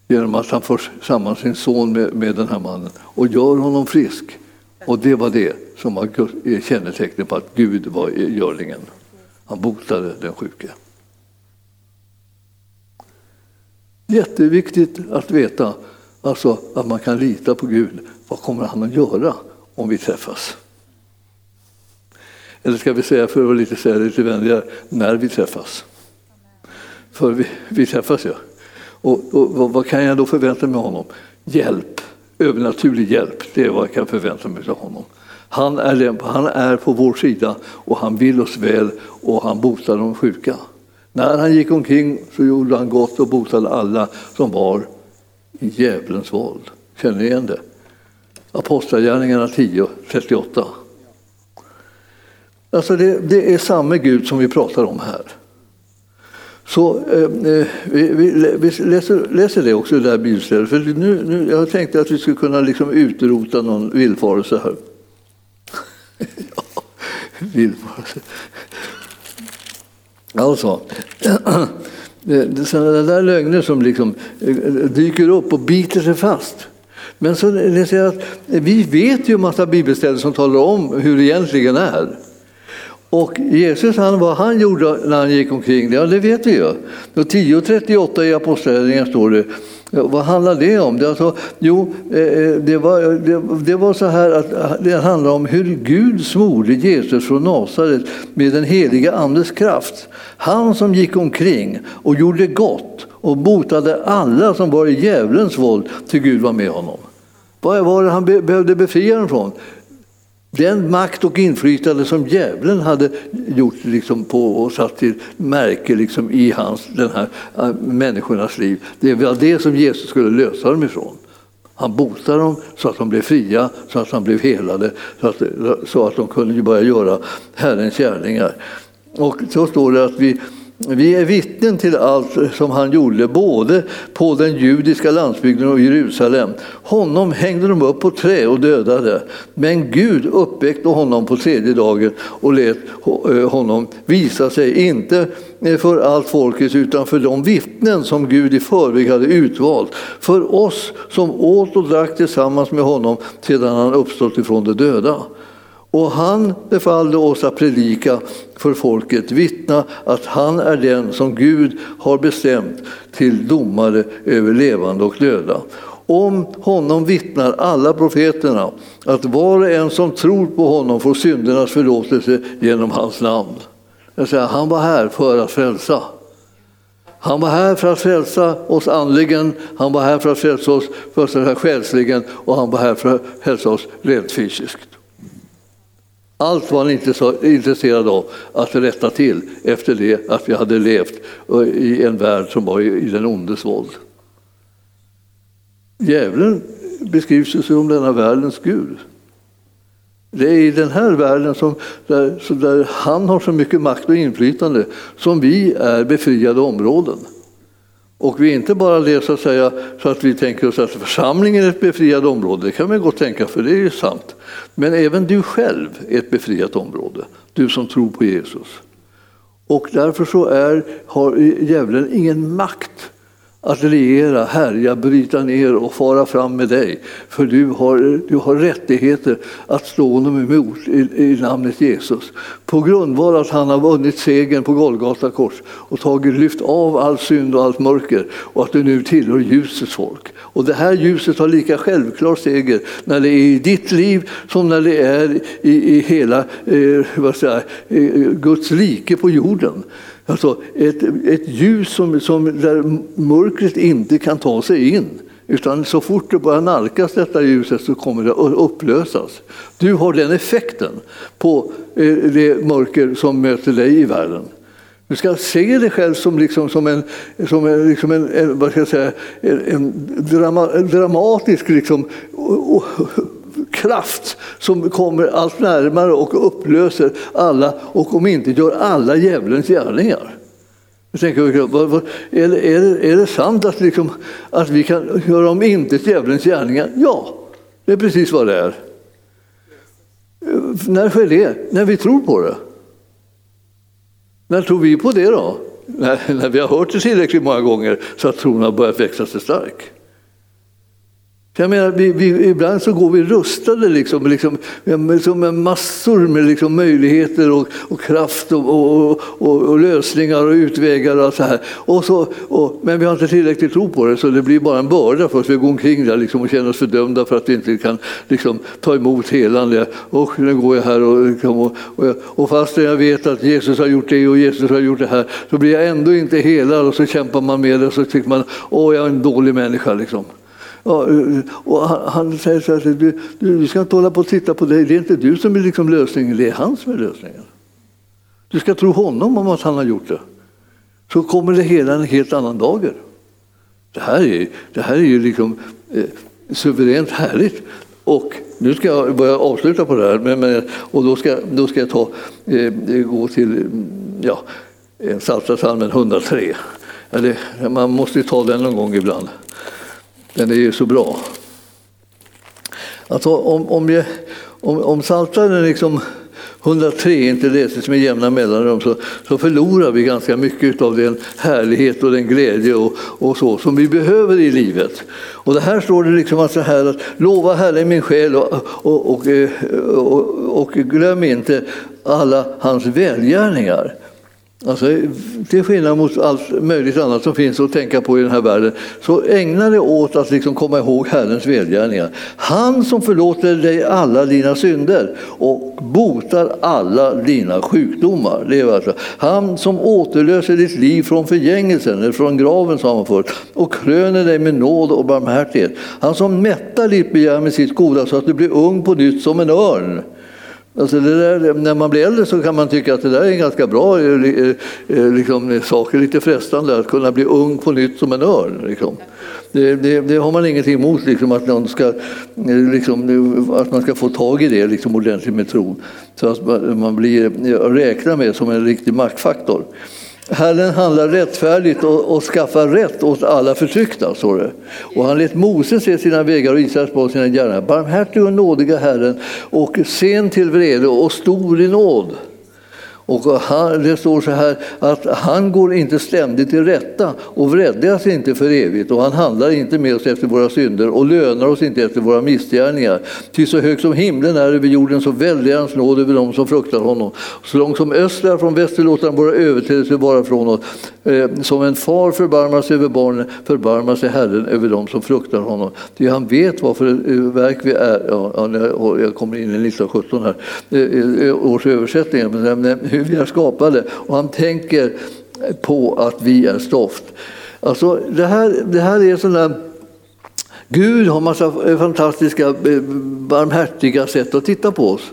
genom att han för samman sin son med, med den här mannen och gör honom frisk. Och det var det som var eh, kännetecknet på att Gud var görlingen. Han botade den sjuke. Jätteviktigt att veta alltså, att man kan lita på Gud. Vad kommer han att göra om vi träffas? Eller ska vi säga, för att lite, säga lite vänligare, när vi träffas. För vi, vi träffas ju. Ja. Och, och, vad kan jag då förvänta mig av honom? Hjälp, övernaturlig hjälp. Det är vad jag kan förvänta mig av honom. Han är, han är på vår sida och han vill oss väl och han botar de sjuka. När han gick omkring så gjorde han gott och botade alla som var i djävulens våld. Känner ni igen det? Apostlagärningarna 10, 38. Alltså det, det är samma Gud som vi pratar om här. Så eh, eh vi, vi, vi, läser, läser, det också, det där bibelstället. För nu, nu, jag tänkte att vi skulle kunna liksom utrota någon villfarelse här. [laughs] ja, villfarelse. Alltså, [clears throat] sådana där lögner som liksom eh, dyker upp och biter sig fast. Men så läser jag att vi vet ju en massa bibelställen som talar om hur det egentligen är. Och Jesus, han, vad han gjorde när han gick omkring, ja, det vet vi ju. 10.38 i Apostlagärningarna står det. Vad handlar det om? Det, alltså, jo, eh, eh, det var, det, det, var så här att eh, det handlar om hur Gud smorde Jesus från Nasaret med den heliga Andes kraft. Han som gick omkring och gjorde gott och botade alla som var i djävulens våld till Gud var med honom. Vad var det han behövde befria dem från? Den makt och inflytande som djävulen hade gjort liksom på och satt till märke liksom i hans, den här äh, människornas liv, det var det som Jesus skulle lösa dem ifrån. Han botade dem så att de blev fria, så att de blev helade, så att, så att de kunde börja göra Herrens gärningar. Och så står det att vi vi är vittnen till allt som han gjorde, både på den judiska landsbygden och Jerusalem. Honom hängde de upp på trä och dödade, men Gud uppväckte honom på tredje dagen och lät eh, honom visa sig, inte eh, för allt folket utan för de vittnen som Gud i förväg hade utvalt, för oss som åt och drack tillsammans med honom sedan han uppstått ifrån de döda. Och han befallde oss att predika för folket, vittna att han är den som Gud har bestämt till domare över levande och döda. Om honom vittnar alla profeterna att var och en som tror på honom får syndernas förlåtelse genom hans namn. Jag säger, han var här för att frälsa. Han var här för att frälsa oss andligen, han var här för att frälsa oss för själsligen och han var här för att frälsa oss rent fysiskt. Allt var han inte så intresserad av att rätta till efter det att vi hade levt eh, i en värld som var i den ondes våld. Djävulen beskrivs som denna världens gud. Det är i den här världen som, där, där han har så mycket makt och inflytande som vi är befriade områden. Och vi är inte bara det så att, säga, så att vi tänker oss att församlingen är ett befriat område, det kan man gott tänka för det är ju sant. Men även du själv är ett befriat område, du som tror på Jesus. Och därför så är, har djävulen ingen makt att regera, härja, bryta ner och fara fram med dig. För du har, du har rättigheter att stå honom emot i, i namnet Jesus. På grundval att han har vunnit segern på Golgata kors och tagit, lyft av all synd och allt mörker och att du nu tillhör ljusets folk. Och det här ljuset har lika självklar seger när det är i ditt liv som när det är i, i hela eh, vad säger, eh, Guds rike på jorden. Alltså ett, ett ljus som, som, där mörkret inte kan ta sig in. Utan så fort det börjar nalkas detta ljuset så kommer det att upplösas. Du har den effekten på eh, det mörker som möter dig i världen. Du ska se dig själv som, liksom, som en, som en, liksom en vad ska jag säga, en, en drama, dramatisk liksom, kraft som kommer allt närmare och upplöser alla och om inte gör alla djävulens gärningar. Jag tänker, är, det, är, det, är det sant att, liksom, att vi kan göra om inte djävulens gärningar? Ja, det är precis vad det är. När sker det? När vi tror på det. När tror vi på det då? När, [laughs] när vi har hört det tillräckligt många gånger så att tron har börjat växa sig stark. Jag menar, vi, vi, ibland så går vi rustade liksom, liksom, med, med massor med liksom möjligheter och, och kraft och, och, och, och, lösningar och utvägar och så här. Och så, men vi har inte tillräckligt tro på det så det blir bara en börda för oss. Vi går omkring där liksom, och känner oss fördömda för att vi inte kan liksom, ta emot helande. Och nu går jag här och, liksom, och, och, och fast jag vet att Jesus har gjort det och Jesus har gjort det här så blir jag ändå inte helad och så kämpar man med det och så tycker man åh jag är en dålig människa. Liksom. Ja, eh, eh, och han, säger så här, du, du, du, ska inte hålla på och titta på dig, det är inte du som är liksom lösningen, det är han som är lösningen. Du ska tro honom om att han har gjort det. Så kommer det hela en helt annan dager. Det här är, det här är ju liksom eh, suveränt härligt. Och nu ska jag börja avsluta på det här, men, men, och då ska, då ska jag ta, eh, gå till mm, ja, Psaltarpsalmen 103. Eller, man måste ju ta den någon gång ibland. Den är ju så bra. Alltså, om, om, jag, om, om Psaltaren liksom 103 inte läses med jämna mellanrum så, så förlorar vi ganska mycket av den härlighet och den glädje och, och, så som vi behöver i livet. Och det här står det liksom alltså så här, att lova Herren min själ och, och, och, eh, och glöm inte alla hans välgärningar. Alltså, till skillnad mot allt möjligt annat som finns att tänka på i den här världen så ägna dig åt att liksom komma ihåg Herrens välgärningar. Han som förlåter dig alla dina synder och botar alla dina sjukdomar. Det är alltså. Han som återlöser ditt liv från förgängelsen, eller från graven sa man förut, och kröner dig med nåd och barmhärtighet. Han som mättar ditt begär med sitt goda så att du blir ung på nytt som en örn. Alltså där, när man blir äldre så kan man tycka att det där är en ganska bra eh, eh, eh, liksom, sak, lite frestande att kunna bli ung på nytt som en örn. Liksom. Det, det, det, har man ingenting emot, liksom, att, någon ska, liksom, att man ska få tag i det liksom, ordentligt med tro. Så att man blir räknad med som en riktig maktfaktor. Herren handlar rättfärdigt och, och skaffar rätt åt alla förtryckta, står det. Och han lät Moses se sina vägar och Israels barn sina gärningar. Barmhärtig och nådiga Herren och sen till vrede och stor i nåd. Och han, det står så här att han går inte ständigt till rätta och vredgas inte för evigt och han handlar inte med oss efter våra synder och lönar oss inte efter våra missgärningar. Ty så högt som himlen är över jorden så väldig hans nåd över dem som fruktar honom. Så långt som öster är från väster låter han våra överträdelser vara från oss. Eh, som en far förbarmar sig över barnen förbarmar sig Herren över dem som fruktar honom. Ty han vet vad för eh, verk vi är. Ja, jag kommer in i 1917 här, eh, eh, års översättning eh, hur vi är skapade och han tänker på att vi är stoft. Alltså, det, här, det här är sådana Gud har massa fantastiska eh, barmhärtiga sätt att titta på oss.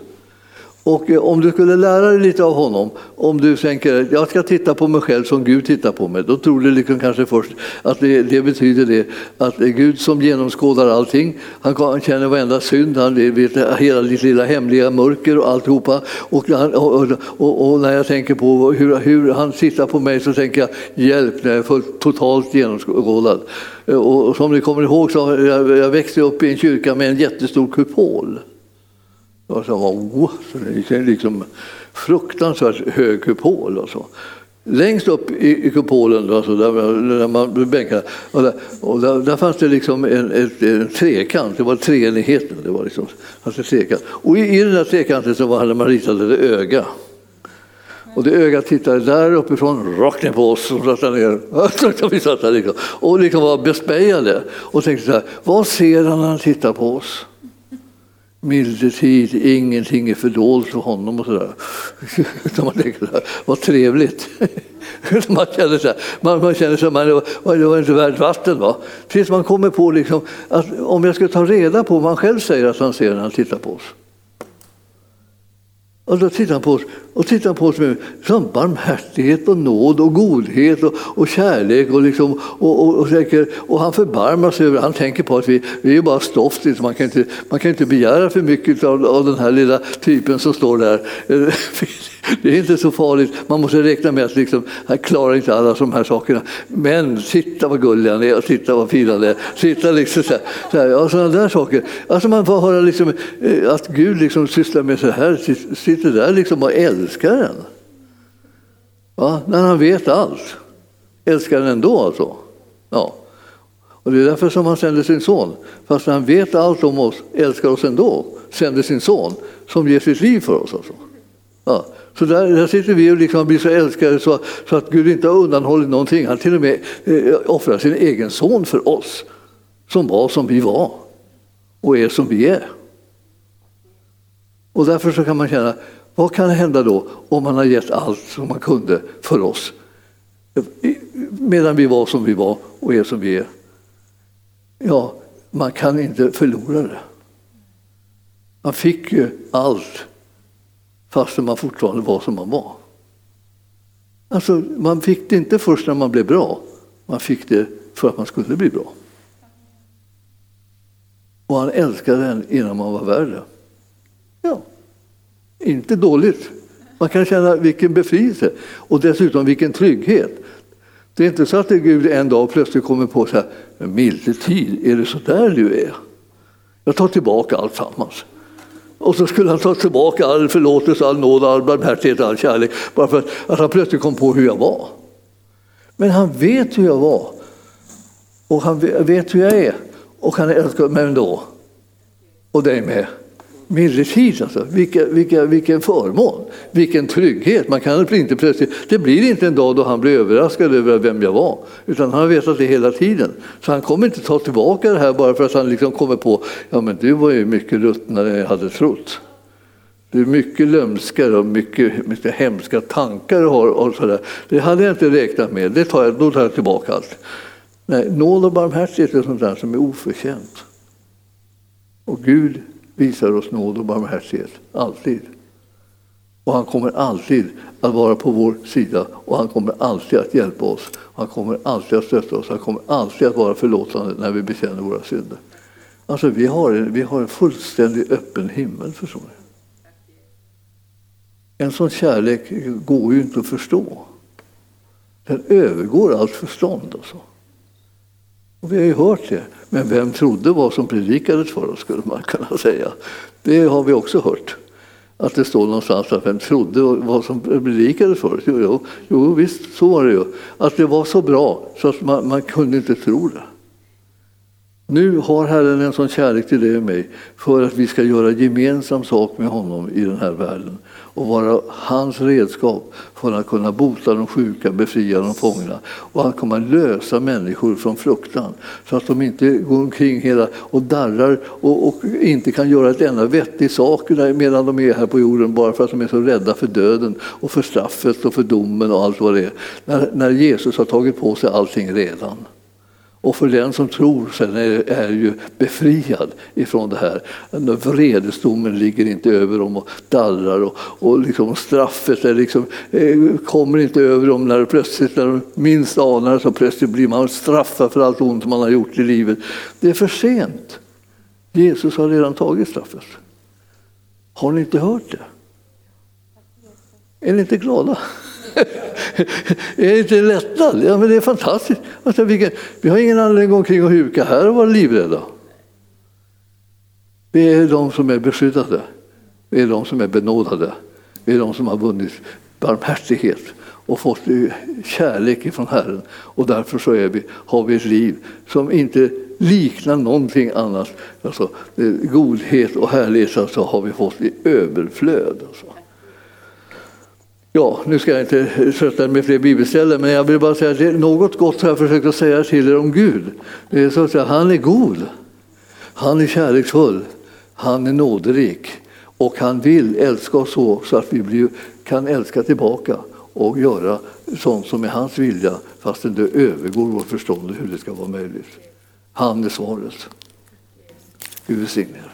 Och eh, om du skulle lära dig lite av honom, om du tänker att jag ska titta på mig själv som Gud tittar på mig, då tror du liksom kanske först att det, det betyder det att det är Gud som genomskådar allting. Han känner varenda synd, han vet hela ditt lilla hemliga mörker och alltihopa. Och, och, och, och när jag tänker på hur, hur, han tittar på mig så tänker jag hjälp när jag är totalt genomskådad. Eh, och som ni kommer ihåg så jag, jag växte upp i en kyrka med en jättestor kupol. Och så var oh, så det liksom fruktansvärt hög kupol. Och så. Längst upp i, i kupolen, alltså där, där man bänkade, och där, och där, där fanns det liksom en, ett, en trekant, det var treenigheten. Det var liksom, alltså trekant. Och i, i den där trekanten så hade man ritat ett öga. Och det ögat tittade där uppifrån rakt ner på oss som satt där ner. [laughs] Vi satt där liksom. Och liksom var bespejade och tänkte så här, vad ser han när han tittar på oss? Milde tid, ingenting är fördolt för honom och sådär. man tänker så här, vad trevligt. man känner så här, man, man känner så man, det, var, det var inte värt vatten. Va? Tills man kommer på liksom, att om jag ska ta reda på vad han själv säger att han ser när han tittar på oss. Och då tittar han på oss, och tittar på oss med som barmhärtighet och nåd och godhet och, och kärlek. Och, liksom, och, och, och, och han förbarmar sig över Han tänker på att vi, vi är bara stoft. Liksom. Man kan inte, man kan inte begära för mycket av, av den här lilla typen som står där. [laughs] Det är inte så farligt. Man måste räkna med att liksom, jag klarar inte alla de här sakerna. Men titta vad gullig han är och titta vad fin han är. Titta liksom så här, så här, ja, sådana där saker. Alltså man får höra liksom, eh, att Gud liksom sysslar med så här, sitter där liksom och älskar en. Va? När han vet allt. Älskar den ändå alltså. Ja. Och det är därför som han sänder sin son. Fast han vet allt om oss, älskar oss ändå, sänder sin son som ger sitt liv för oss. Alltså. Ja. Så där, där sitter vi och liksom blir så älskade så, så, att Gud inte har undanhållit någonting. Han till och med eh, offrar sin egen son för oss som var som vi var och är som vi är. Och därför så kan man känna, vad kan hända då om man har gett allt som man kunde för oss? Medan vi var som vi var och är som vi är. Ja, man kan inte förlora det. Man fick ju allt fastän man fortfarande var som man var. Alltså, man fick det inte först när man blev bra, man fick det för att man skulle bli bra. Och han älskade en innan man var värre. Ja, inte dåligt. Man kan känna vilken befrielse och dessutom vilken trygghet. Det är inte så att Gud en dag plötsligt kommer på så här, milde tid, är det så där du är? Jag tar tillbaka allt sammans. Och så skulle han ta tillbaka all förlåtelse, all nåd, all barmhärtighet, all kärlek bara för att han plötsligt kom på hur jag var. Men han vet hur jag var och han vet hur jag är och han älskar mig ändå. Och dig med. Medeltid alltså. Vilka, vilka, vilken förmån, vilken trygghet. Man kan inte plötsligt, det blir inte en dag då han blir överraskad över vem jag var, utan han har vetat det hela tiden. Så han kommer inte ta tillbaka det här bara för att han liksom kommer på, ja men du var ju mycket ruttnare än jag hade trott. Du är mycket lömskare och mycket, mycket hemska tankar du har. Och så där. Det hade jag inte räknat med, det tar jag, då tar jag tillbaka allt. Nej, nåd och barmhärtighet är sånt där som är oförtjänt. Och Gud visar oss nåd och barmhärtighet, alltid. Och han kommer alltid att vara på vår sida och han kommer alltid att hjälpa oss. Han kommer alltid att stötta oss, han kommer alltid att vara förlåtande när vi bekänner våra synder. Alltså vi har en, vi har en fullständigt öppen himmel, förstår ni. En sån kärlek går ju inte att förstå. Den övergår allt förstånd. Alltså. Och vi har ju hört det. Men vem trodde vad som predikades för oss, skulle man kunna säga. Det har vi också hört. Att det står någonstans att vem trodde vad som predikades för oss. Jo, jo, jo visst, så var det ju. Att det var så bra så att man, man kunde inte tro det. Nu har Herren en sån kärlek till dig och mig för att vi ska göra gemensam sak med honom i den här världen och vara hans redskap för att kunna bota de sjuka, befria de fångna. Och han kommer att lösa människor från fruktan så att de inte går omkring hela och darrar och, och inte kan göra ett enda vettig sak medan de är här på jorden bara för att de är så rädda för döden och för straffet och för domen och allt vad det är. När, när Jesus har tagit på sig allting redan. Och för den som tror sen är, är ju befriad ifrån det här. Vredesdomen ligger inte över dem och dallrar och, och liksom straffet är liksom, eh, kommer inte över dem när plötsligt när de minst anar så plötsligt blir man straffad för allt ont man har gjort i livet. Det är för sent. Jesus har redan tagit straffet. Har ni inte hört det? Är ni inte glada? [laughs] är det inte lättnad? Ja, men det är fantastiskt. Alltså, vilken, vi har ingen anledning att gå omkring och huka här och vara livrädda. Vi är de som är beskyddade. Vi är de som är benådade. Vi är de som har vunnit barmhärtighet och fått eh, kärlek ifrån Herren. Och därför så är vi, har vi ett liv som inte liknar någonting annat. Alltså, eh, godhet och härlighet alltså, har vi fått i överflöd. Alltså. Ja, nu ska jag inte trötta med fler bibelställen, men jag vill bara säga att det är något gott har jag försökt att säga till er om Gud. Det är så att säga, han är god, han är kärleksfull, han är nåderik och han vill älska oss så, så att vi blir, kan älska tillbaka och göra sånt som är hans vilja fastän det övergår vårt förstånd hur det ska vara möjligt. Han är svaret. Gud välsigne er.